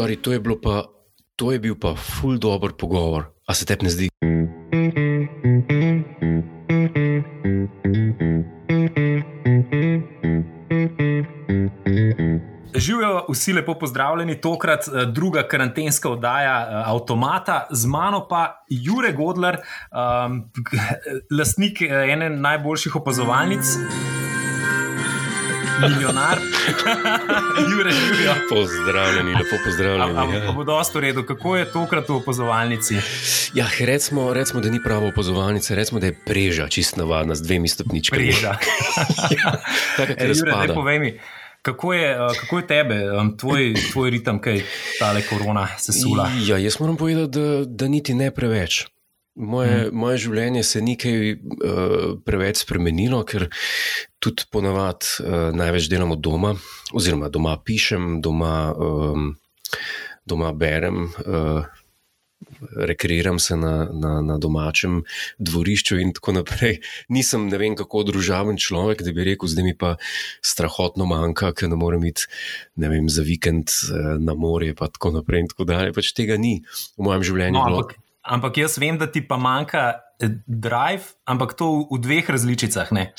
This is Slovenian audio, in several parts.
Stori, to je, pa, to je bil pa ful dobr pogovor. A se tebi ne zdi? Živijo vsi lepo pozdravljeni, tokrat eh, druga karantenska oddaja eh, Automata, z mano pa Jure Godler, um, lastnik ene najboljših opazovalnic. Milijonar, Jure, živijo. Pozdravljeni, lepo pozdravljeni. Ampak ja. bo dosto v redu, kako je tokrat v opazovalnici? Ja, recimo, recimo, da ni prava opazovalnica, recimo, da je preža, čist navadna, z dvemi stopničkami. Preža. ja, tako je, Jure, ne povej mi. Kako je, kako je tebe, tvoj, tvoj ritem, kaj ta korona se sula? Ja, jaz moram povedati, da, da niti ne preveč. Moje, hmm. moje življenje se ni kaj uh, preveč spremenilo, ker tudi ponavadi uh, največ delamo doma, oziroma doma pišem, doma, um, doma berem. Uh, rekreiram se na, na, na domačem dvorišču in tako naprej. Nisem ne vem, kako družaben človek, da bi rekel, zdaj mi pa strahotno manjka, ker ne morem iti vem, za vikend na morje, pa tako naprej. In tako dalje. Pač tega ni v mojem življenju. No, ampak, ampak jaz vem, da ti pa manjka drive, ampak to v, v dveh različicah. Ne.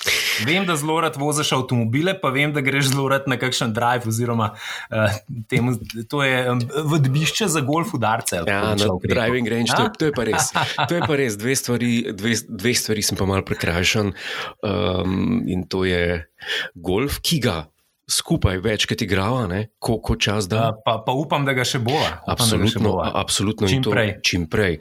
Vem, da zelo rad voziš avtomobile, pa vem, da greš zelo rad na kakšen drive. Oziroma, uh, temu, to je um, vodbišče za golf udarce. Ja, na driving range, to, to je pa res. To je pa res. Dve stvari, dve, dve stvari sem pa mal prekrajšan. Um, in to je golf, ki ga. Skupaj večkrat igrava, kako čas da. Pa, pa upam, da ga še bo. Absolutno, absolutno čim prej. Čim prej.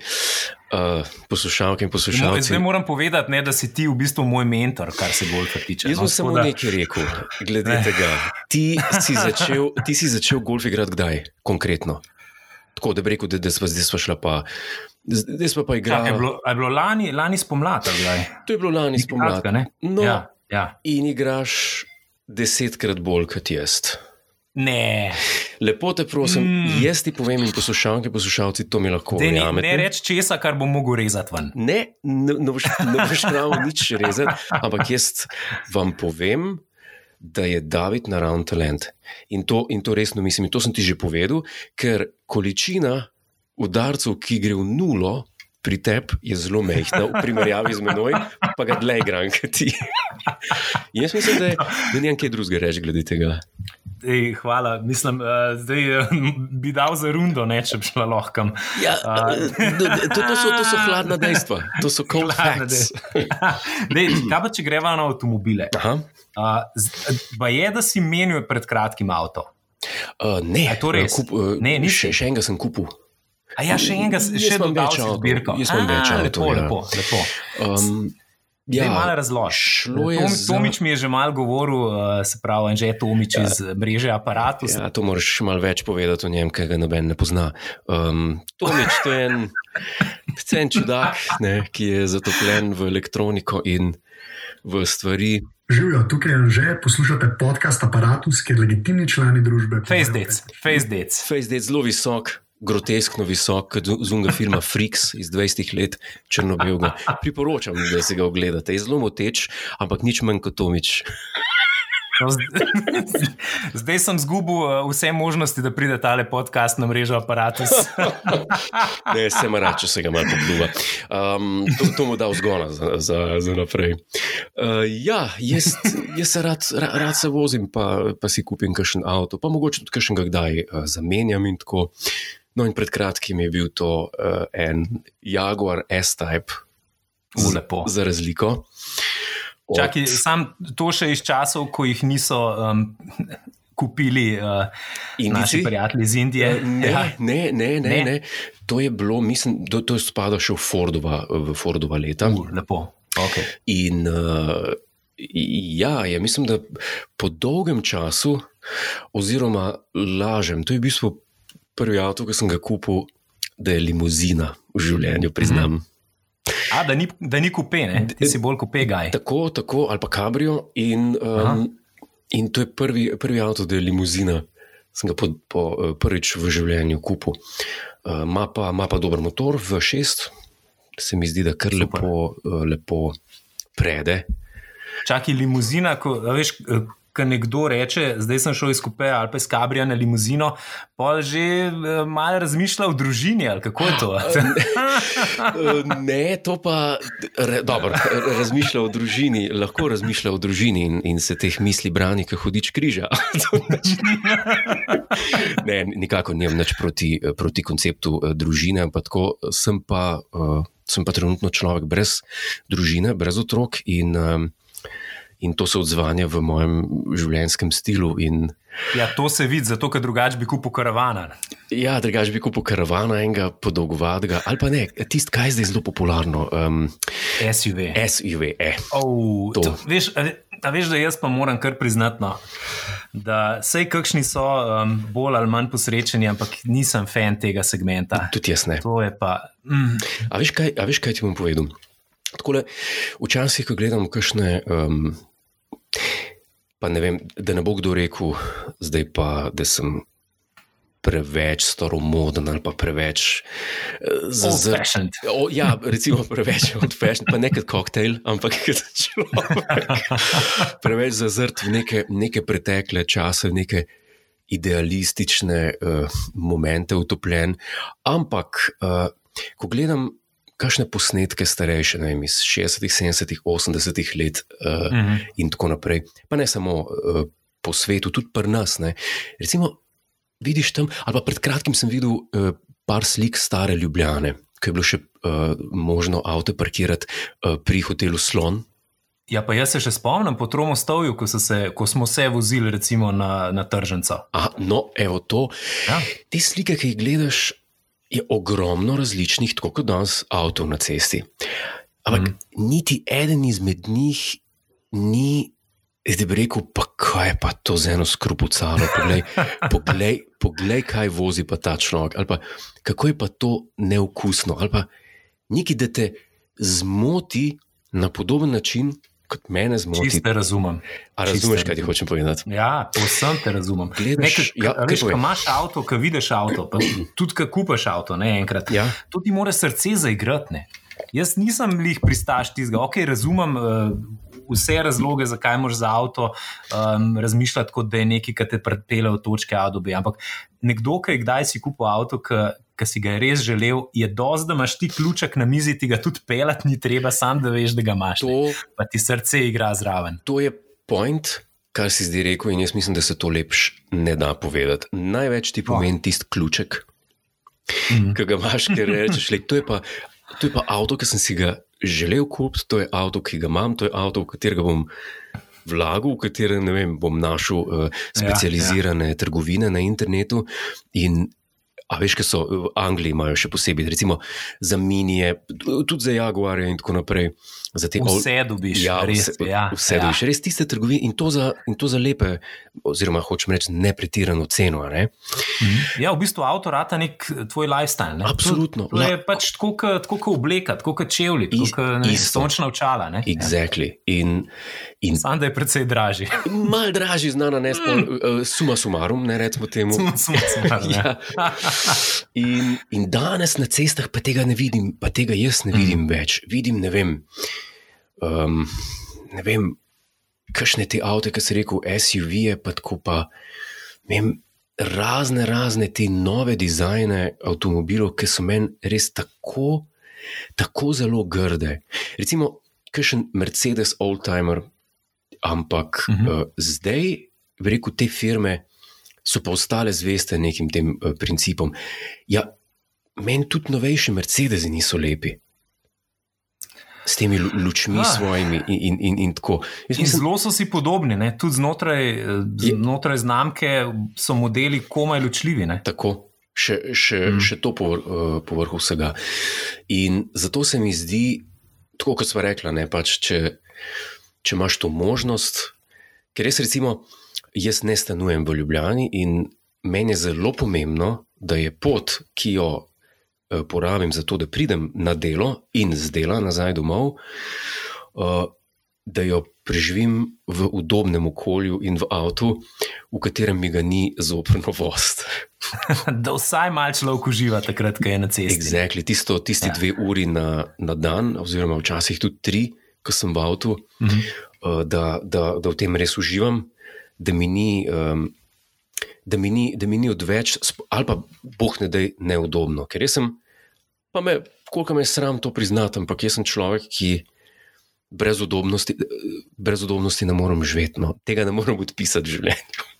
Uh, poslušalke in poslušalci. Zdaj moram povedati, ne, da si ti v bistvu moj mentor, kar se golfa tiče. Jaz no, sem samo da... nekaj rekel, glede ne. tega. Ti si, začel, ti si začel golf igrati kdaj, konkretno? Tako da bi rekel, da, da smo zdaj šla pa. Zdaj smo pa igrali. Je bilo, je bilo lani, lani spomladi? To je bilo lani spomladi. No, ja, ja. In igraš desetkrat bolj kot jaz. Ne. Lepo te prosim, mm. jaz ti povem, in poslušalke, poslušalci, to mi lahko verjamete. Ne, ne reči česa, kar bom mogel rezati ven. Ne, ne, ne boš prav nič rezati, ampak jaz vam povem, da je David naravni talent. In to, in to resno mislim, in to sem ti že povedal, ker količina udarcev, ki gre v nulo. Pri tebi je zelo mehka, v primerjavi z menoj, pa ga dlje igram, kot ti. Jaz mislim, da, ni nekaj drugega reči glede tega. Ej, hvala, mislim, uh, zdaj uh, bi dal za rundo, ne, če bi šla lahko. Ja, uh, to, to, so, to so hladna dejstva, to so cold facts. Dej, kaj pa če greva na avtomobile? Uh, je, da si menil pred kratkim avto? Uh, ne, to res. Kup, uh, ne, še, še enega sem kupil. A ja, še enega, še vedno več avtomobilov. Jaz sem več avtomobilov. Lepo, ja. lepo. lepo. Um, Ja, malo razloži. Tomič, za... Tomič mi je že malo govoril, uh, se pravi, že je Tomič ja. iz mreže aparatov. Ja, to moraš malo več povedati o njem, kaj ga noben ne pozna. Um, Tomič, to je en, en čudak, ne, ki je zatopljen v elektroniko in v stvari. Živijo, tukaj je že poslušate podcast Apparatus, kjer legitimni člani družbe. Facebook, Facebook. Facebook, zelo visok groteskno visok, kot zunga filma Freaks iz 20 let, črno-belga. Priporočam, da si ga ogledate. Je zelo moteč, ampak nič manj kot Tomič. No, zdaj sem zgubil eh, vse možnosti, da pride ta podcast na mrežo aparatus. ne, se mu reče, se ga malo popljuva. Um, to, to mu da vzgona za, za, za naprej. Uh, ja, jaz, jaz se rad, rad se vozim, pa, pa si kupim kakšen avto, pa mogoče tudi kakšen ga kdaj uh, zamenjam in tako. No, in pred kratkim je bil to uh, en Jaguar S-Type, zelo za razliko. Od... Čaki, sam to še iz časov, ko jih niso um, kupili uh, naši prijatelji iz Indije. Uh, ne, ja. ne, ne, ne, ne. ne. To je bilo, mislim, da to je spadalo še v Fordova, v Fordova leta. Uh, lepo. Okay. In uh, ja, je, mislim, da po dolgem času, oziroma lažem, to je v bistvu prvi avto, ki sem ga kupil, da je limuzina v življenju, priznam. Mm. A, da ni, da ni kupe, ne? ti si bolj kupe, gaj. Tako, tako, ali pa kabrio. In, um, in to je prvi, prvi avto, da je limuzina. Sem ga po, po, eh, prvič v življenju kupil. Uh, pa, pa dober motor, V6, se mi zdi, da kar lepo, uh, lepo prede. Čakaj, limuzina, ko, veš, ko nekdo reče, zdaj sem šel iz Kupe ali pa iz Kabrija na limuzino, pa že uh, malo razmišlja o družini ali kako je to. ne, to pa re, dobro, razmišlja o družini, lahko razmišlja o družini in, in se teh misli brani, kot hodič križa. ne, nikako nimam nič proti, proti konceptu družine, ampak tako sem pa. Uh, sem pa trenutno človek brez družine, brez otrok in, um, in to se odzvanja v mojem življenjskem stilu. In, ja, to se vidi, zato ker drugače bi kupil karavana. Ja, drugače bi kupil karavana, enega podolgovadega, ali pa ne, tisti, kaj je zdaj zelo popularno. Um, SUV. SUV, eh. Oh, to. To, veš, A veš, da jaz pa moram kar priznati, no, da vse kakšni so um, bolj ali manj posrečeni, ampak nisem fan tega segmenta. Tudi jaz ne. To je pa. Mm. A, veš kaj, a veš, kaj ti bom povedal? Takole, včasih, ko gledam kakšne. Um, pa ne vem, da ne bo kdo rekel, zdaj pa, da sem preveč staromoden ali pa preveč uh, zazrt. Ja, recimo preveč odfešen, pa ne kot koktejl, ampak človek. preveč zazrt v neke, neke pretekle čase, v neke idealistične uh, momente utopljen. Ampak, uh, ko gledam. Kakšne posnetke starejše, ne vem, iz 60, 70, 80 let, uh, uh -huh. in tako naprej, pa ne samo uh, po svetu, tudi pri nas. Ne. Recimo, vidiš tam, ali pa pred kratkim sem videl uh, par slik stare Ljubljane, ki je bilo še uh, možno avto parkirati uh, pri hotelu Slon. Ja, pa jaz se še spomnim po Tromostovju, ko, ko smo se vozili recimo, na, na tržnico. No, evo to. Ja. Te slike, ki jih gledaš, je ogromno različnih, tako kot danes, avtomobilov na cesti. Ampak mm. niti eden izmed njih ni Zdaj bi rekel, pa kaj je pa to z eno skrupucalo, poglej, poglej, poglej, kaj vozi pa ta človek, ali pa kako je pa to neokusno, ali pa nekaj, da te zmoti na podoben način, kot mene zmoti. Čisto razumem. A razumeš, kaj ti hočem povedati? Ja, povsem te razumem. Gledaš, Nekaj, ja, veš, ko imaš avto, ko vidiš avto, pa tudi ko kupaš avto, ne enkrat. Ja. To ti mora srce zaigrati. Jaz nisem lih pristaš tistega, ok, razumem. Uh, vse razloge, zakaj moraš za avto um, razmišljati, kot da je nekaj, kar te pripelje od točke A do B. Ampak nekdo, ki je kdaj si kupil avto, ki si ga je res želel, je dosti, da imaš ti ključek na mizi, ti ga tudi pelati ni treba, sam da veš, da ga imaš. To, pa ti srce igra zraven. To je point. Kar si zdaj rekel, in jaz mislim, da se to lepš ne da povedati. Največ ti pomeni tisti ključek, mm. ki ga imaš, ker rečeš, le, to, je pa, to je pa avto, ki sem si ga želel kupiti, to je avto, ki ga imam, to je avto, v katerega bom vlagal, v katerem vem, bom našel uh, specializirane ja, ja. trgovine na internetu. In, a veš, kaj so v Angliji, imajo še posebej, recimo za minije, tudi za Jaguarje in tako naprej. Te, vse dobiš, ja, res, vse, ja, vse ja. dobiš, res tiste trgovine in to za, in to za lepe, oziroma hočem reči, ne pretirano ceno. Ne? Mhm. Ja, v bistvu avto rata nek tvoj lifestyle. Ne? Absolutno. To, to je pač tako, kot obleka, tako kot čevlji, kot sončna očala. Exactly. In, in, Sam da je precej dražji. Mal dražji, znana, ne spol, mm. suma sumarum, ne recimo temu. Suma, suma sumarum. ja. in, in danes na cestah pa tega ne vidim, pa tega jaz ne vidim mm. več. Vidim, ne vem um, ne vem, kakšne te avto, ki si rekel, SUV-je, pa tako pa vem, razne, razne te nove dizajne avtomobilov, ki so meni res tako, tako zelo grde. Recimo, kakšen Mercedes Oldtimer, ampak uh -huh. uh, zdaj, rekel, te firme. So pa ostale zveste nekim tem uh, principom. Ja, meni tudi novejši Mercedesi niso lepi s temi lučmi ah. svojimi in, in, in, in tako. Mislim, zelo so si podobni, ne? tudi znotraj, znotraj znamke so modeli komaj ločljivi. Ne? Tako. Še, še, mm. še to povrh po vsega. In zato se mi zdi, tako kot smo rekli, pač, če, če imaš to možnost, ker res recimo, jaz ne stanujem v Ljubljani in meni je zelo pomembno, da je pot, ki jo porabim za to, da pridem na delo in z dela nazaj domov, eh, da jo preživim v udobnem okolju in v avtu, v katerem mi ga ni zoprno vost. da vsaj malo človek uživa takrat, ko je na cesti. Exactly. Tisto, tisti ja. dve uri na, na dan, oziroma včasih tudi tri, ko sem v avtu, mhm. Eh, da, da, da v tem res uživam. da mi ni. Um, Da mi, ni, da mi ni odveč, ali pa boh ne da je neudobno. Ker jaz sem, pa me, koliko me je sram to priznati, ampak jaz sem človek, ki brez udobnosti, brez udobnosti ne morem živeti. No. Tega ne morem odpisati v življenju.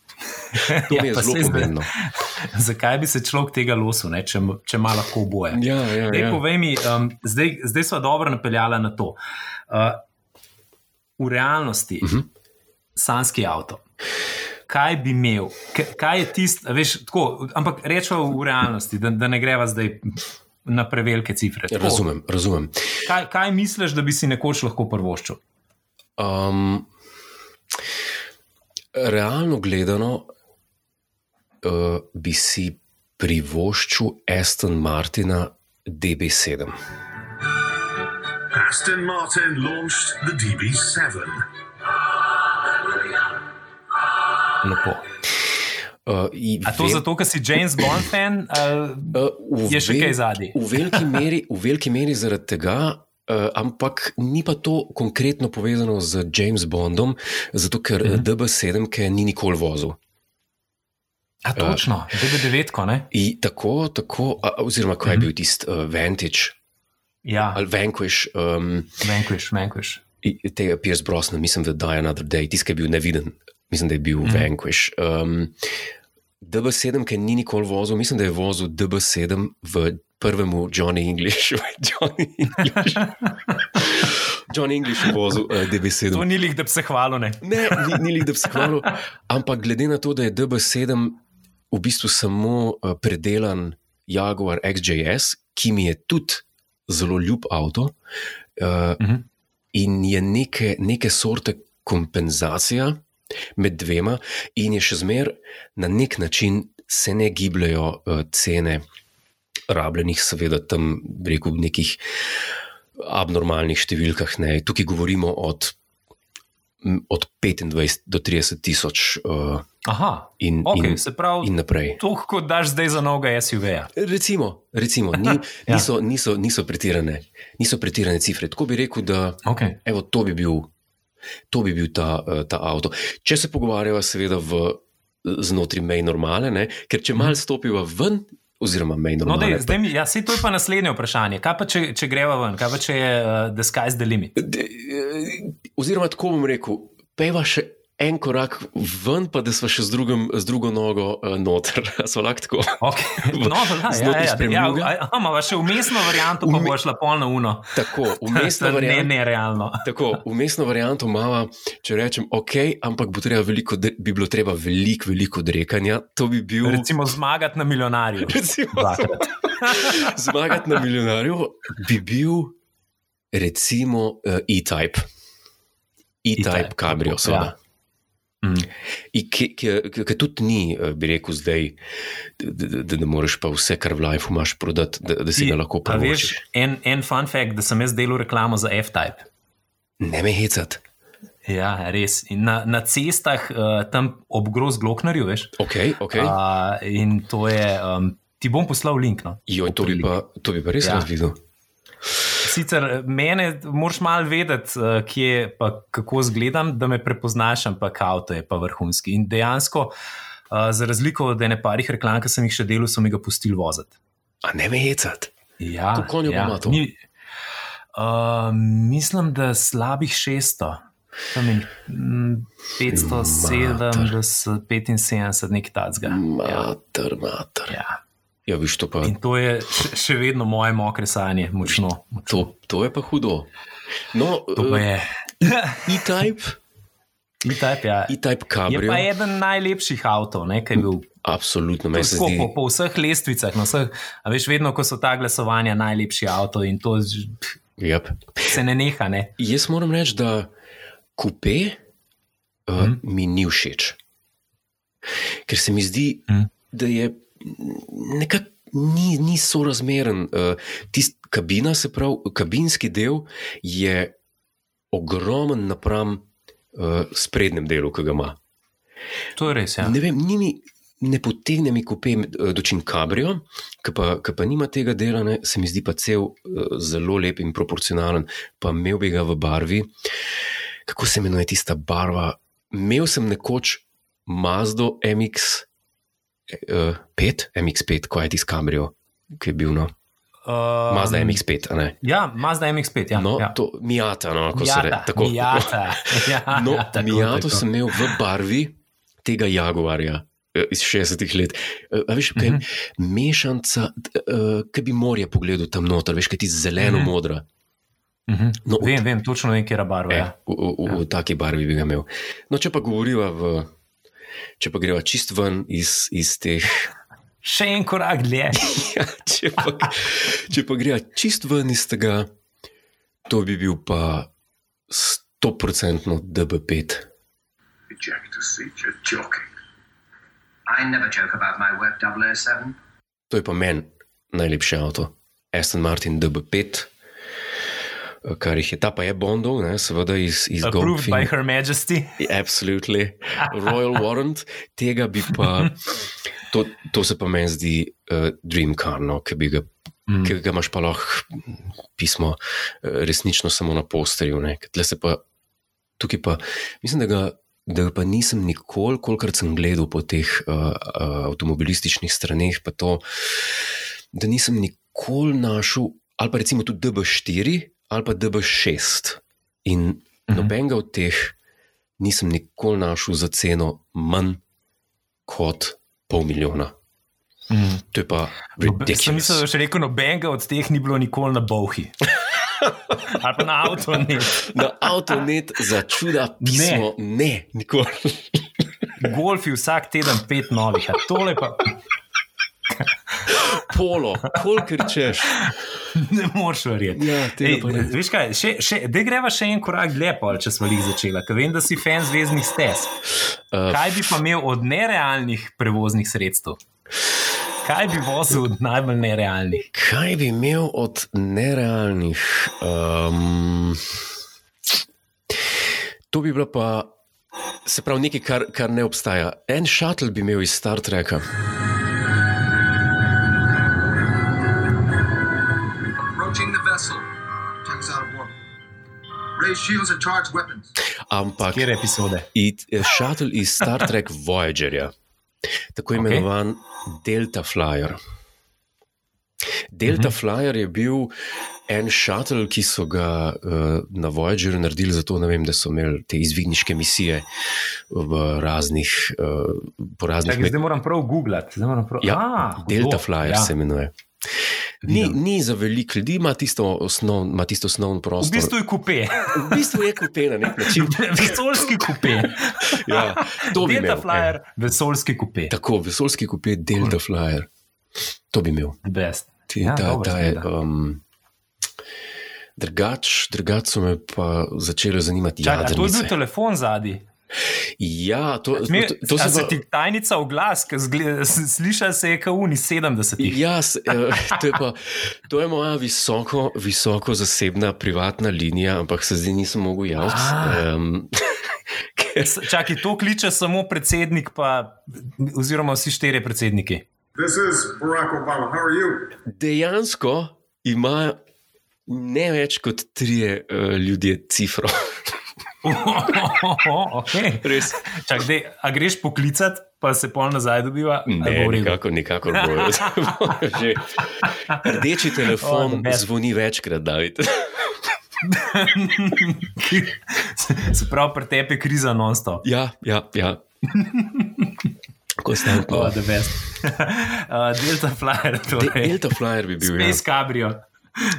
To je Ja, pa zelo saj zdaj- pomembno. Zakaj bi se človek tega losil, ne, če, če ima lahko oboje? Ja, ja, Dej, ja. povej mi, um, zdaj, zdaj smo dobro napeljali na to. Uh, v realnosti, uh Mhm. -huh. sanski avto. Kaj bi imel, kaj je tisto, veš, tako, ampak rečemo v realnosti, da, da ne greva zdaj na prevelike cifre. Tako, Razumem, razumem. Kaj, kaj misliš, da bi si nekoč lahko prvoščil? Um, realno gledano, uh, bi si privoščil Aston Martina DB7. Aston Martin launched the DB7. Lepo. Uh, A to vem- zato, ker si James Bond fan? ali- Uh, Je še vel- kaj zadaj? V veliki meri, v veliki meri zaradi tega. Uh, ampak ni pa to konkretno povezano z James Bondom, zato ker uh -huh. DB7, ki ni nikoli vozil. A točno, DB9, ko ne? I, tako, tako, a, oziroma kaj je Mhm. bil tisti uh, Vantage Ja, ali Vanquish, um, Vanquish, Vanquish. i- tega Pierce Brosna, mislim, da Die Another Day, tisti, ki je bil neviden, mislim, da je bil mm. -hmm. Vanquish. Um, DB7, ki ni nikoli vozil, mislim, da je vozil DB7 v prvemu Johnny Englishu. Johnny English. John English je vozil uh, DB7. To ni lih, da bi se hvalil. Ne? Ne, ni, ni lih, da bi se hvalil. Ampak glede na to, da je DB7 v bistvu samo uh, predelan Jaguar XJS, ki mi je tudi zelo ljub avto uh, Mhm. in je neke, neke sorte kompenzacija med dvema, in je še zmeraj na nek način se ne gibljajo uh, cene rabljenih, seveda tam rekel, v nekih abnormalnih številkah. Ne. Tukaj govorimo od, od 25 do 30 tisoč uh, Aha, in, okay, in, se pravi, in naprej. to, kot daš zdaj za novega SUV-ja. Recimo, recimo ni, Ja. niso, niso, niso, pretirane, niso pretirane cifre. Tako bi rekel, da Okay. evo, to bi bil, to bi bil ta, eh, ta avto. Če se pogovarjava, seveda, v, znotraj mej normale, ne? ker če mal stopiva ven, oziroma mej Mhm. No, normale. dej, zdaj mi, ja, sej to je pa naslednje vprašanje. Kaj pa, če, če greva ven, kaj pa, če je uh, the sky's the limit? De, eh, oziroma, tako bom rekel, peva še en korak ven, pa da smo še z, drugim, z drugo nogo uh, noter. Smo lahko tako. Okay. No, da, ja, ja, ja, ja, Imamo še umestno varianto, pa Ume- bo šla polna uno. Tako, umestna ne, varianta. ne, realno. Tako, umestno varianto imamo, če rečem, ok, ampak bo treba veliko, bi bilo treba veliko, veliko odrekanja. To bi bil. Recimo zmagati na milijonarju. Recimo, zmagati na milijonarju bi bil, recimo, uh, E-Type. E-Type Cabrio, tako, seveda. ja. Mm. In Ki, tudi ni, eh, bi rekel, zdaj, da, da, da ne moreš pa vse, kar v lifeu imaš, prodati, da, da si ga lahko privoščiš. en, en fun fact, da sem jaz delal reklamo za F-Type. Ne me hecati. Ja, res. In na, na cestah, uh, tam ob groz Gloknerju, veš. Ok, ok. Uh, in to je, um, ti bom poslal link. No. Jo, to, bi pa, to bi pa res Ja. rad videl. Sicer eh, mene, moraš malo vedeti, uh, kje pa kako izgledam, da me prepoznaš, ampak avto je pa vrhunski. In dejansko, uh, za razliko od ene parih reklam, ki sem jih še delal, so mi ga pustili voziti. A ne me hecati. Ja, Koliko konjev pa ima to? Ni, uh, mislim, da slabih 600. Tam je mm, 570, 75, nekaj tacga. Mater, mater. Ja. Ja, viš to pa. In to je še, še vedno moje mokre sanje, močno. močno. To, to je pa hudo. No, To pa eh, je. E-Type, E-Type, ja. E-Type Je Cabrio. pa eden najlepših avtov, ne, kaj je bil. Absolutno, meni se zdi. po, po vseh lestvicah, na vseh, a veš, vedno, ko so ta glasovanja, najlepši avto in to Yep. se ne neha. Ne? Jaz moram reči, da kupe uh, Mhm. mi ni všeč. Ker se mi zdi, Mhm. da je nekako ni, ni sorazmeren. Uh, Tisti kabina, se pravi, kabinski del je ogromen napram uh, sprednjem delu, ki ga ima. To je res. Ja. Ne vem, ni mi. Ne potegne mi kupe eh, dočim kabrio, ki pa, ki pa nima tega dela, ne, se mi zdi pa cel uh, zelo lep in proporcionalen, pa imel bi ga v barvi. Kako se imenuje tista barva? Imel sem nekoč Mazdo MX5, MX5, ko je tisti kambrijo, ki je bil. No. Um, Mazda MX5, a ne. Ja, Mazda MX5. Ja, No, ja. to Mijata, no, ko se reče. Tako. Mijata. Ja, No, ja, tako, Mijato tako. sem imel v barvi tega Jaguarja. eh, Iz 60-ih let. Eh, A veš, kaj je Mhm. mešanca, uh, ki bi morje pogledal tam noter, veš, kaj ti zeleno-modra. Mhm. No, Vem, vem, točno vem, kje je barva. E, Ja. v, v, v, v taki barvi bi ga imel. No, če pa govoriva v. Če pa greva čist ven iz, iz teh. Še en korak dlje. Ja, če, pa, če pa greva čist ven iz tega, to bi bil pa 100% DB5. Ejector seat, you're joking. I never joke about my work, 007. To je pa meni najlepše avto. Aston Martin DB5, kar jih je, ta pa je Bondov, ne, seveda iz, iz Approved by Goldfinga. Her Majesty. Absolutely. Royal Warrant, tega bi pa, to, to se pa meni zdi uh, dream car, no, ki bi ga. Mm. Ki ga imaš pa lahko pismo, eh, resnično samo na posterju. ker Pa, tukaj pa, mislim, da ga, da ga pa nisem nikoli, kolikor sem gledal po teh uh, uh, avtomobilističnih straneh, pa to, da nisem nikoli našel, ali pa recimo tudi DB4 ali pa DB6. In -hmm. nobenega od teh nisem nikoli našel za ceno manj kot pol milijona. Mm. To je pa Sem mislil, da ridiculous. boš rekel, nobenega od teh ni bilo nikoli na Bohi. Ali pa na avtu. Ne. Na avtonet za čuda pismo, ne, ne nikoli. Golfi vsak teden pet novih, a tole pa Polo, kolikor češ. ne moreš verjeti. Ja, Ej, veš kaj, še, še, da greva še en korak dlje, pol, če smo jih začeli, ker vem, da si fan zvezdnih stez. Uh, Kaj bi pa imel od nerealnih prevoznih sredstev? Kaj bi vozil od najbolj nerealnih? kaj bi imel od nerealnih? Um, to bi bilo pa, se pravi, nekaj, kar, kar ne obstaja. En šatl bi imel iz Star Treka. Raise shields and charge weapons. Ampak Kjer epizode? it- šatl iz Star Trek Voyagerja, tako imenovan okay. Delta Flyer. Delta uh -huh. Flyer je bil en šatl, ki so ga uh, na Voyagerju naredili zato, ne vem, da so imeli te izvidniške misije v raznih, uh, po raznih Čakaj, zdaj moram prav googlati. Prav... Ja, A, Delta hudo, Flyer ja. se imenuje. Ni, ni za veliko ljudi, ima tisto, osnov, ima tisto osnovno V prostor. bistvu je kupe, v bistvu je kupe na nek način. vesoljski kupe. ja, to bi Delta imel. Flyer, eh. vesoljski kupe. Tako, vesoljski kupe Delta Flyer. To bi imel. Best. Ti, Ja, ja, ta, dobro ta je, um, drugač, drugač so me pa začele zanimati Čakaj, a to je bil telefon zadnji. Ja, to, Me, to, to se se pa. ti tajnica v glas, sliša se je kot uni 70. Ja, s- eh, to je, pa, to je moja visoko, visoko zasebna privatna linija, ampak se zdaj nisem mogel javiti. Ah. Um, Čakaj, to kliče samo predsednik, pa, oziroma vsi štirje predsedniki. This is Barack Obama. How are you? dejansko ima ne več kot trije uh, ljudje cifro. Okay. Res. Čak, dej, a greš poklicat, pa se pol nazaj dobiva? Ne, redu? nikakor, bojo. Že Rdeči Oh, telefon best. zvoni večkrat, David. Se pravi, pri tebi je kriza non-stop. Ja, ja, ja. Konstantno. Oh, the best. uh, Delta Flyer, De, torej. Delta Flyer bi bil. Space Cabrio.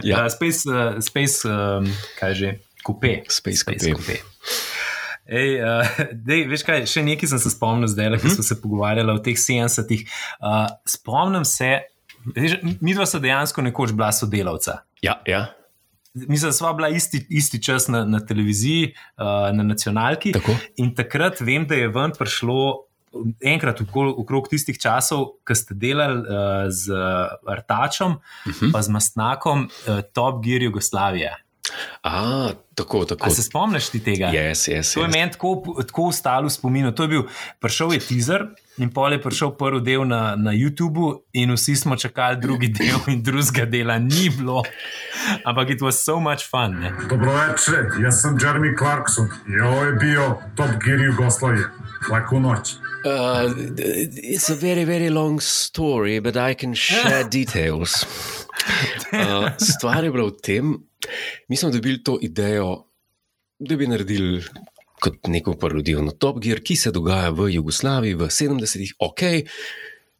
Ja. Uh, space, uh, space um, kaj že, kupe. Space Coupe. Coupe. Ej, uh, dej, veš kaj, še nekaj sem se spomnil zdaj, ki smo se pogovarjali o teh 70-ih. Uh, spomnim se, veš, mi dva sta dejansko nekoč bila sodelavca. Ja, ja. Mislim, da sva bila isti, isti čas na, na televiziji, uh, na nacionalki. Tako. In takrat vem, da je ven prišlo. Enkrat okol- okrog tistih časov, ko ste delali uh, z Artačom, uh Mhm. -huh. pa z Mastnakom, uh, Top Gear Jugoslavije. A, tako, tako. A se spomniš ti tega? Yes, yes, To je yes. meni tako, tako ostalo v spominu. To je bil, prišel je teaser in pol je prišel prvi del na, na YouTubu, in vsi smo čakali drugi del, in drugega dela ni bilo. Ampak it was so much fun. Ne? Dobroveče, jaz sem Jeremy Clarkson ovo je bio Top Gear Jugoslavije. Laku noč. Uh, it's a very, very long story, but I can share details. Uh, stvar je bila v tem, mi smo dobili to idejo, da bi naredili kot neko parodijo na Top Gear, ki se dogaja v Jugoslaviji v 70-ih. Ok,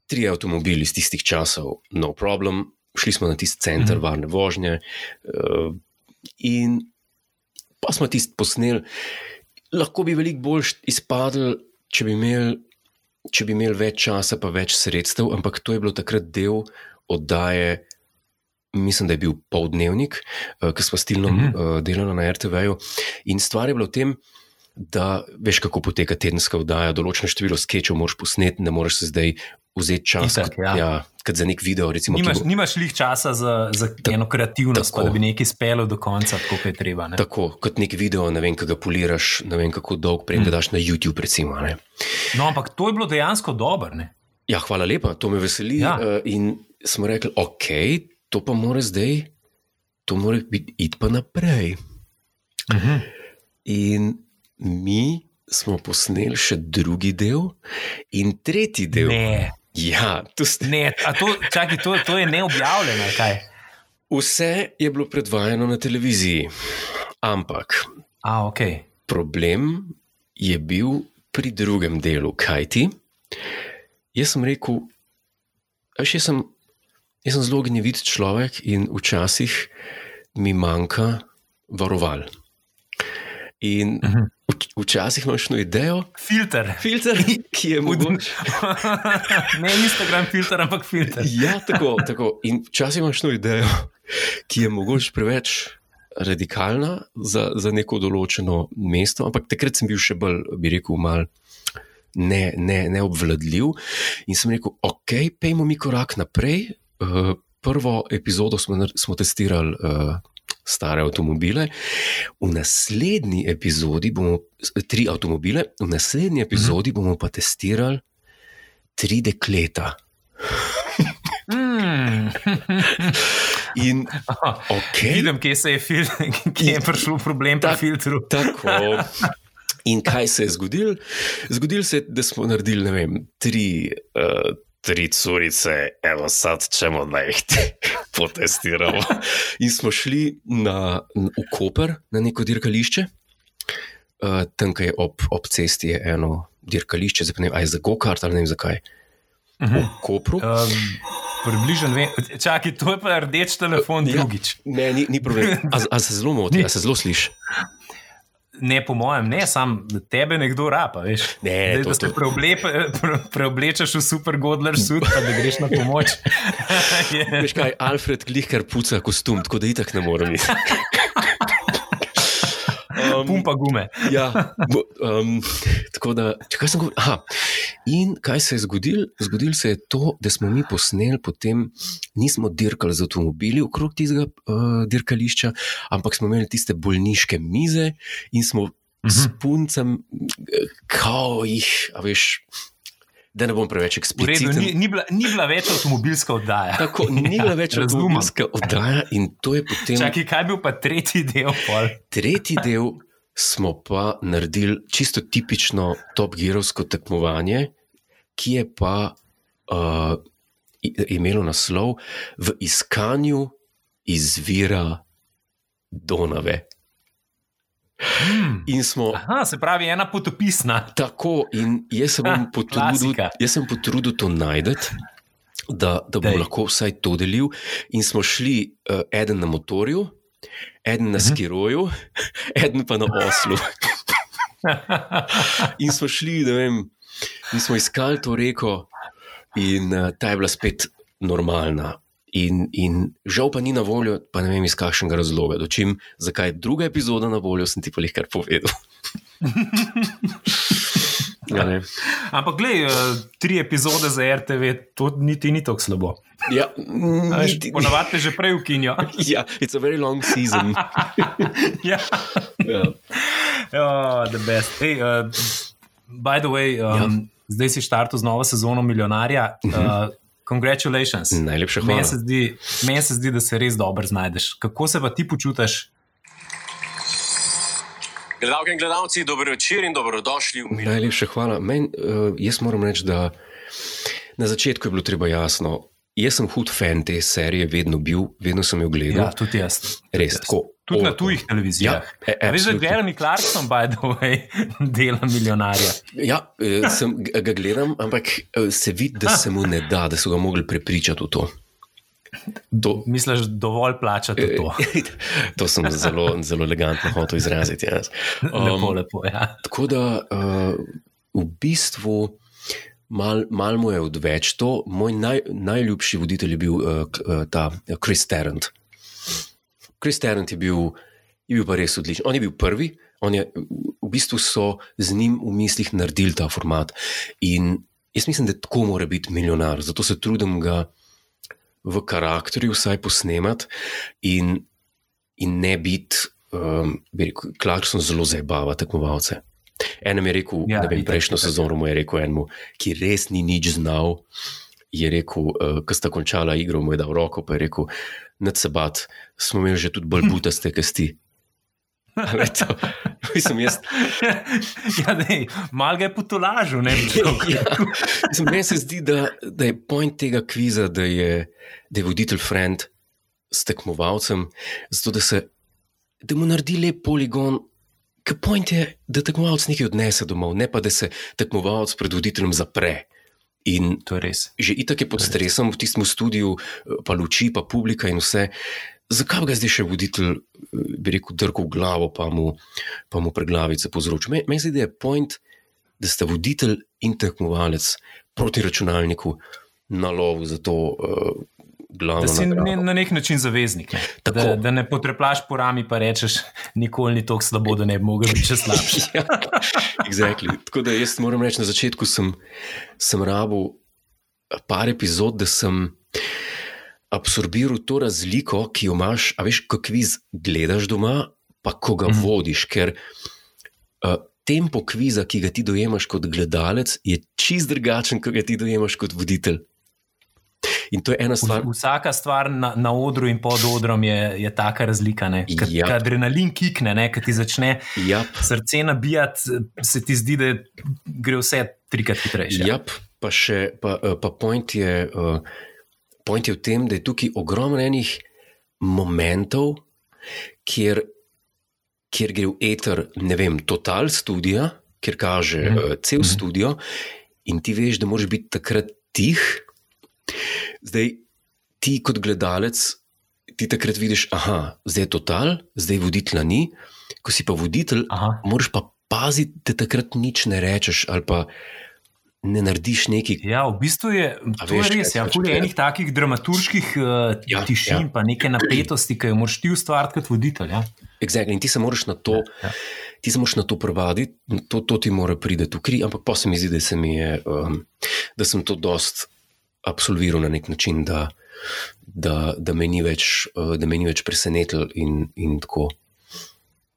tri avtomobili iz tistih časov, no problem, šli smo na tisti center mm varne vožnje uh, in pa smo tisti posneli. Lahko bi veliko bolj izpadli, če bi imeli. Če bi imeli več časa, pa več sredstev, ampak to je bilo takrat del oddaje, mislim, da je bil poldnevnik, uh, ki smo stilno mm -hmm. uh, delali na RTV-ju. In stvar je bila v tem, da veš, kako poteka tedenska oddaja, določeno število sketchov moraš posneti, ne moreš se zdaj vzeti čas. Itak, ja. ja, kot za nek video. Recimo, Nimaš, bo- nimaš lih časa za, za eno kreativnost, tako. pa da bi nekaj speljal do konca, kot je treba. Ne? Tako kot nek video, ne vem, kako ga poliraš, ne vem, kako dolgo prej, mm. da daš na YouTube. Recimo, a ne. No, ampak to je bilo dejansko dobro. ja, hvala lepa, to me veseli. Ja. Uh, in smo rekli, ok, to pa mora zdaj, to mora biti iti pa naprej. Mhm. In mi smo posneli še drugi del, in tretji del. Ne, Ja, to ste. ne, a to, čakaj, to, to je neobjavljeno, kaj. Vse je bilo predvajano na televiziji, ampak A, ok. problem je bil pri drugem delu, kaj ti. Jaz sem rekel, veš, jaz sem, jaz sem zelo gnevit človek in včasih mi manjka varoval. In vč- včasih imaš eno idejo, Filter. filter, ki je mogoče. ne Instagram filter, ampak filter. Ja, tako, tako. In včasih imaš eno idejo, ki je mogoče preveč radikalna za, za neko določeno mesto, ampak takrat sem bil še bolj, bi rekel, mal. Ne, ne, neobvladljiv. In sem rekel, ok, pejmo mi korak naprej. Uh, prvo epizodo smo, smo testirali uh, stare avtomobile, v naslednji epizodi bomo tri avtomobile, v naslednji epizodi bomo pa testirali tri dekleta. Mm. In okay, Vidim, kje, se je fil, kje je prišel problem pri Tak- filtru. tako. In kaj se je zgodilo? Zgodilo se je, da smo naredili vem, tri, uh, tri curice, evo sad, čemo da jih potestiramo. In smo šli na, v Koper, na neko dirkališče. Uh, tam, kaj je ob, ob cesti, je eno dirkališče, zdaj pa ne vem, a je za go-kart ali ne vem zakaj. V Kopru. Um, Približno, vem. čakaj, to je pa rdeč telefon, Ja. drugič. Ne, ni, ni problem. A, a se zelo moti, a se zelo sliši. Ne, po mojem, ne, sam tebe nekdo rapa, veš. Ne, Zdaj, to- da se preoblepe, pre, preoblečeš v super godler sud, pa da greš na pomoč. Je- Veš kaj, Alfred Glihkar puca kostum, tako da itak ne morem iti. Um, Pumpa gume. Ja, um, tako da, kaj sem govoril? Aha. In kaj se je zgodilo? Zgodilo se je to, da smo mi posneli, potem nismo dirkali z avtomobili okrog tistega uh, dirkališča, ampak smo imeli tiste bolniške mize in smo -huh. s puncem, kao jih, a veš, da ne bom preveč V redu, ekspliciten. ni, ni, bila, ni bila več avtomobilska oddaja. Tako, ni bila več Razumem. avtomobilska oddaja, in to je potem. Čakaj, kaj je bil pa tretji del? Pol? Tretji del smo pa naredili čisto tipično Top Gearovsko tekmovanje, ki je pa uh, imelo naslov V iskanju izvira Donave. Hmm. In smo Aha, se pravi, ena potopisna. tako, in jaz se bom Ha, potrudil, jaz sem potrudil to najti. Da, da bom Dej. lahko vsaj to delil. In smo šli, uh, eden na motorju, eden Mhm. na skiroju, eden pa na oslu. In smo šli, ne vem, in smo iskali to reko, in uh, ta je bila spet normalna. In, in žal pa ni na voljo, pa ne vem iz kakšnega razloga. Dočim, zakaj je druga epizoda na voljo, sem ti pa jih kar povedal. ja, ne. Ampak, gledaj, uh, tri epizode za RTV, to niti ni tako slabo. ja, niti- Ponavadi te že prej ukinijo. ja, it's a very long season. ja. ja. Oh, the best. Hey, uh, by the way, um, ja. zdaj si štartil z novo sezono milijonarja. Uh, congratulations. Najlepša hvala. Meni se, zdi, meni se zdi, da se res dobro znajdeš. Kako se pa ti počutiš? Gledalke in gledalci, dobro večer in dobrodošli v Milano. Najlepša hvala. Men, uh, jaz moram reči, da na začetku je bilo treba jasno. Jaz sem hud fan te serije, vedno bil, vedno sem jo gledal. Ja, tudi jaz. Tudi Res jaz. tako. Tudi na tujih televizijah. Ja, e, Veš, da absolutno. Jeremy Clarkson, by the way, dela milijonarja. Ja, eh, sem, ga gledam, ampak eh, se vidi, da se mu ne da, da so ga mogli prepričati v to. To Misliš, dovolj plačati to? to sem zelo, zelo elegantno hotel izraziti. Jaz. lepo, lepo. Ja. Tako da uh, v bistvu mal, mal mu je odveč to. Moj naj, najljubši voditelj je bil uh, uh, ta Chris Tarrant. Chris Tarrant je bil, je bil pa res odličen. On je bil prvi, on je, v bistvu so z njim v mislih naredili ta format. In jaz mislim, da tako mora biti milijonar, zato se trudim ga v karakterju vsaj posnemati in, in ne biti, um, bi rekel, Clarkson zelo zabava tekmovalce. Enem je rekel, Ja, ne vem, prejšnjo sezono mu je rekel enemu, ki res ni nič znal. Je rekel, uh, ko sta končala igro, mu je dal roko, pa je rekel: Nad se bat, smo imeli že tudi bolj butaste kasti. To- Mislim, jaz, ja, dej, mal ga je potolažil, ne rekel. ja, mislim, meni se zdi, da, da je point tega kviza, da je, da je voditelj friend s tekmovalcem, zato da, se, da mu naredi lep poligon. Ker point je, da tekmovalec nekaj odnese domov, ne pa da se tekmovalec pred voditeljem zapre. In To je res. že itak je pod stresom v tistem studiu, pa luči, pa publika in vse. Zakaj ga zdaj še voditelj, eh, bi rekel, drko v glavo, pa mu, pa mu preglavice povzroča? Me- Meni se zdi, da je point, da sta voditelj in tekmovalec proti računalniku na lovu za to uh, Da si ne, na nek način zaveznik. Ne? Tako. Da, da ne potreplaš po rami, pa rečeš, nikoli ni tako slabo, da ne bi mogel biti še slabši. Ja, exactly. Tako da jaz moram reči, na začetku sem, sem rabil par epizod, da sem absorbiral to razliko, ki jo imaš, a veš, ko kviz gledaš doma, pa ko ga mm -hmm. vodiš. Ker uh, tempo kviza, ki ga ti dojemaš kot gledalec, je čist drugačen, kot ga ti dojemaš kot voditelj. In to je ena stvar. Vsaka stvar na, na odru in pod odrom je, je taka razlika. Kad Jap. ja. adrenalin kikne, kad ti začne Jap. srce nabijati, se ti zdi, da gre vse trikrat hitrejše. Jap, pa še, pa, eh, pa point, je, uh, point je v tem, da je tukaj ogromno enih momentov, kjer, kjer gre v eter, ne vem, total studio, kjer kaže mm. uh, cel mm. studio, in ti veš, da moraš biti takrat tih. Zdaj, ti kot gledalec, ti takrat vidiš, da zdaj je total, zdaj voditelja ni. Ko si pa voditelj, Aha. moraš pa paziti, da takrat nič ne rečeš ali pa ne narediš nekaj. Ja, v bistvu je to veš, res. Ja, hočeš ful je enih takih dramaturških uh, Ja, ja, tišin, ja. ja. pa neke napetosti, ki jo moraš ti ustvariti kot voditelj. Ja. Exactly. In ti se moraš na to, Ja. ti se moraš na to privaditi, to, to ti mora priti v kri, ampak pa se mi zdi, da, se mi je, um, da sem to dost absolviral na nek način, da, da, da me ni več, uh, me ni več presenetil in, in tako.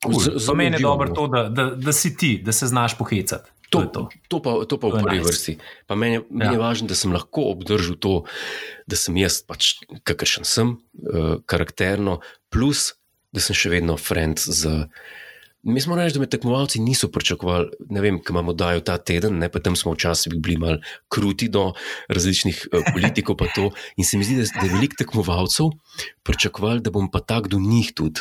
Cool. Za mene je dobro no. to, da, da, da si ti, da se znaš pohecati. To, To, to. to, pa, to pa To v prvi nice. vrsti. Pa meni, meni Ja. je važno, da sem lahko obdržal to, da sem jaz, pač, kakršen sem, uh, karakterno, plus da sem še vedno friend z. Mislim, reči, da me tekmovalci niso pričakovali, ne vem, kaj imamo dajo ta teden, ne, pa tam smo včasih bili malo kruti do različnih uh, politikov. pa to. In se mi zdi, da, da je veliko tekmovalcev pričakovali, da bom pa tak do njih tudi.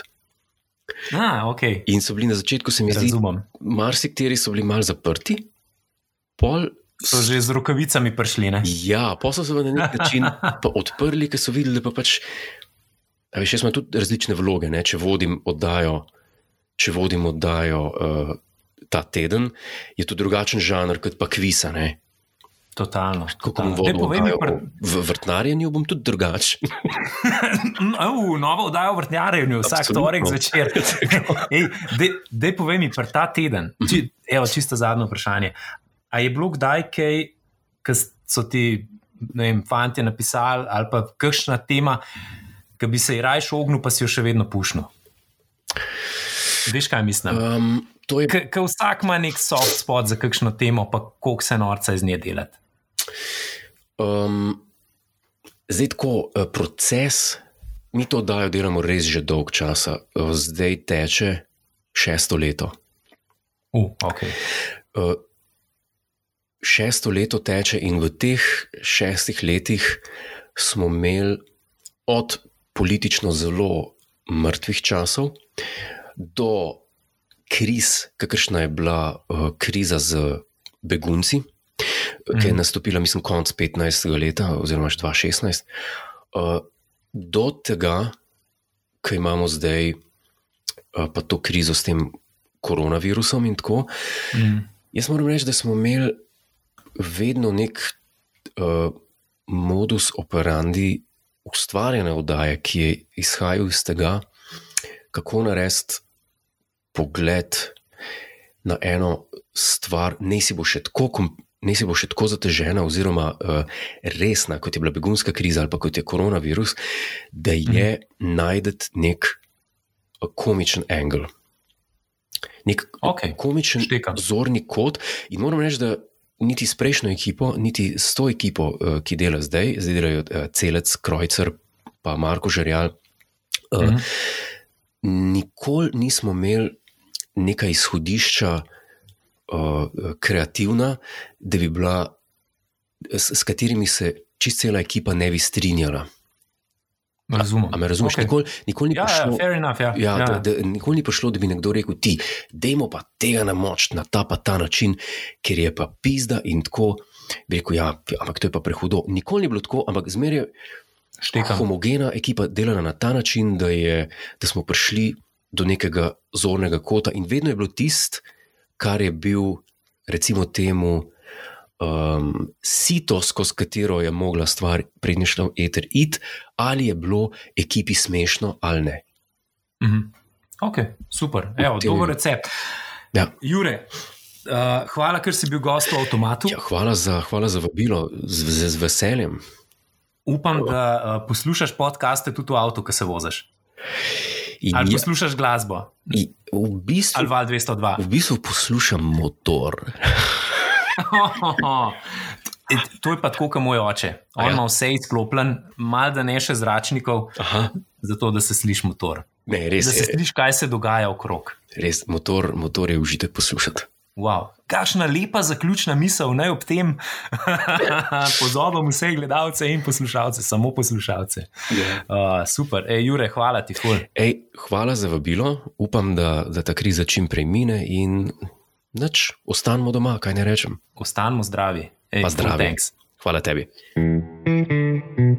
A, okay. In so bili na začetku, se mi zdi, Razumem. marsikateri so bili malo zaprti, pol So že z rokavicami prišli. Ne? Ja, pa so se na nek način odprli, ker so videli, da pa pač. Veš, jaz imam tudi različne vloge, ne? če vodim oddajo, če vodim oddajo uh, ta teden, je to drugačen žanr kot pa kvisa. Ne? Totalno. Kako bom vodil povej mi, oddajo pr... v vrtnarjenju, bom tudi drugačen. uh, novo oddajo o vrtnarjenju, vsak torek zvečer. Ej, dej, povej mi, pr ta teden, či, evo, čisto zadnje vprašanje. A je bilo kdaj kaj, ki so ti ne vem, fanti napisali, ali pa kakšna tema, ki bi se ji rajš ognil, pa si jo še vedno pušnil? Veš, kaj mislim? Um, to je Ker vsak ima nek soft spot za kakšno temo, pa koliko se norca iz nje delati. Um, zdaj, tako eh, proces, mi to oddajo delamo res že dolg časa, Eh, zdaj teče šesto leto. Uh, okay. uh, šesto leto teče in v teh šestih letih smo imeli od politično zelo mrtvih časov do kriz, kakršna je bila uh, kriza z begunci. Ki je nastopila, mislim, konec 15. leta oziroma 2016, uh, do tega, ki imamo zdaj uh, pa to krizo s tem koronavirusom in tako. Mm. Jaz moram reči, da smo imeli vedno nek uh, modus operandi ustvarjene oddaje, ki je izhajal iz tega, kako narediti pogled na eno stvar, ne si bo še tako. Ne si bo še tako zatežena, oziroma uh, resna, kot je bila begunska kriza ali pa kot je koronavirus, da je mm. najdete nek uh, komičen angel. Nek okay. komičen Štekam. zorni kot. In moram reči, da niti s prejšnjo ekipo, niti s to ekipo, uh, ki dela zdaj, zdaj delajo uh, Celec, Krojcer, pa Marko Žerjal. Uh, mm. Nikoli nismo imeli neka izhodišča, uh, kreativna, da bi bila, s, s katerimi se čist cela ekipa ne bi strinjala. Razumem. A, a me razumeš? Okay. Nikoli, nikoli ni ja, prišlo. Ja, enough, ja. Ja, ja. da, da, nikoli ni prišlo, da bi nekdo rekel: ti, dajmo pa tega na moč, na ta pa ta način, ker je pa pizda in tako. Bi rekel, ja, ampak to je pa prehudo. Nikoli ni bilo tako, ampak zmeraj je Štekam. homogena ekipa delala na ta način, da, je, da smo prišli do nekega zornega kota in vedno je bilo tisto, kar je bil, recimo, temu. Um, sito, skozi katero je mogla stvar prednjišla v eter iti, ali je bilo ekipi smešno ali ne. Mm -hmm. Ok, super, Evo, Tem- dober recept. Ja. Jure, uh, hvala, ker si bil gost v avtomatu. Ja, hvala, za, hvala za vabilo, z, z, z veseljem. Upam, da uh, poslušaš podcaste tudi v avtu, ko se voziš. In Ali ja, poslušaš glasbo, in v, bistvu, ali val 202. v bistvu poslušam motor. E, To je pa tako, kot moj oče. On ja? ima vse izklopljen, malo da ne še zračnikov, Aha, zato da se sliši motor. ne, res Da se sliši, kaj se dogaja okrog. Res, motor, motor je užitek poslušati. Wow. Kakšna lepa zaključna misel, naj ob tem pozovem vse gledalce in poslušalce, samo poslušalce. Yeah. Uh, super, Ej, Jure, hvala ti. Ful. Ej, hvala za vabilo, upam, da, da ta kriza čim prej mine in nič, ostanemo doma, kaj ne rečem. Ostanemo zdravi. Ej, pa zdravi. Thanks. Hvala tebi. Mm-hmm.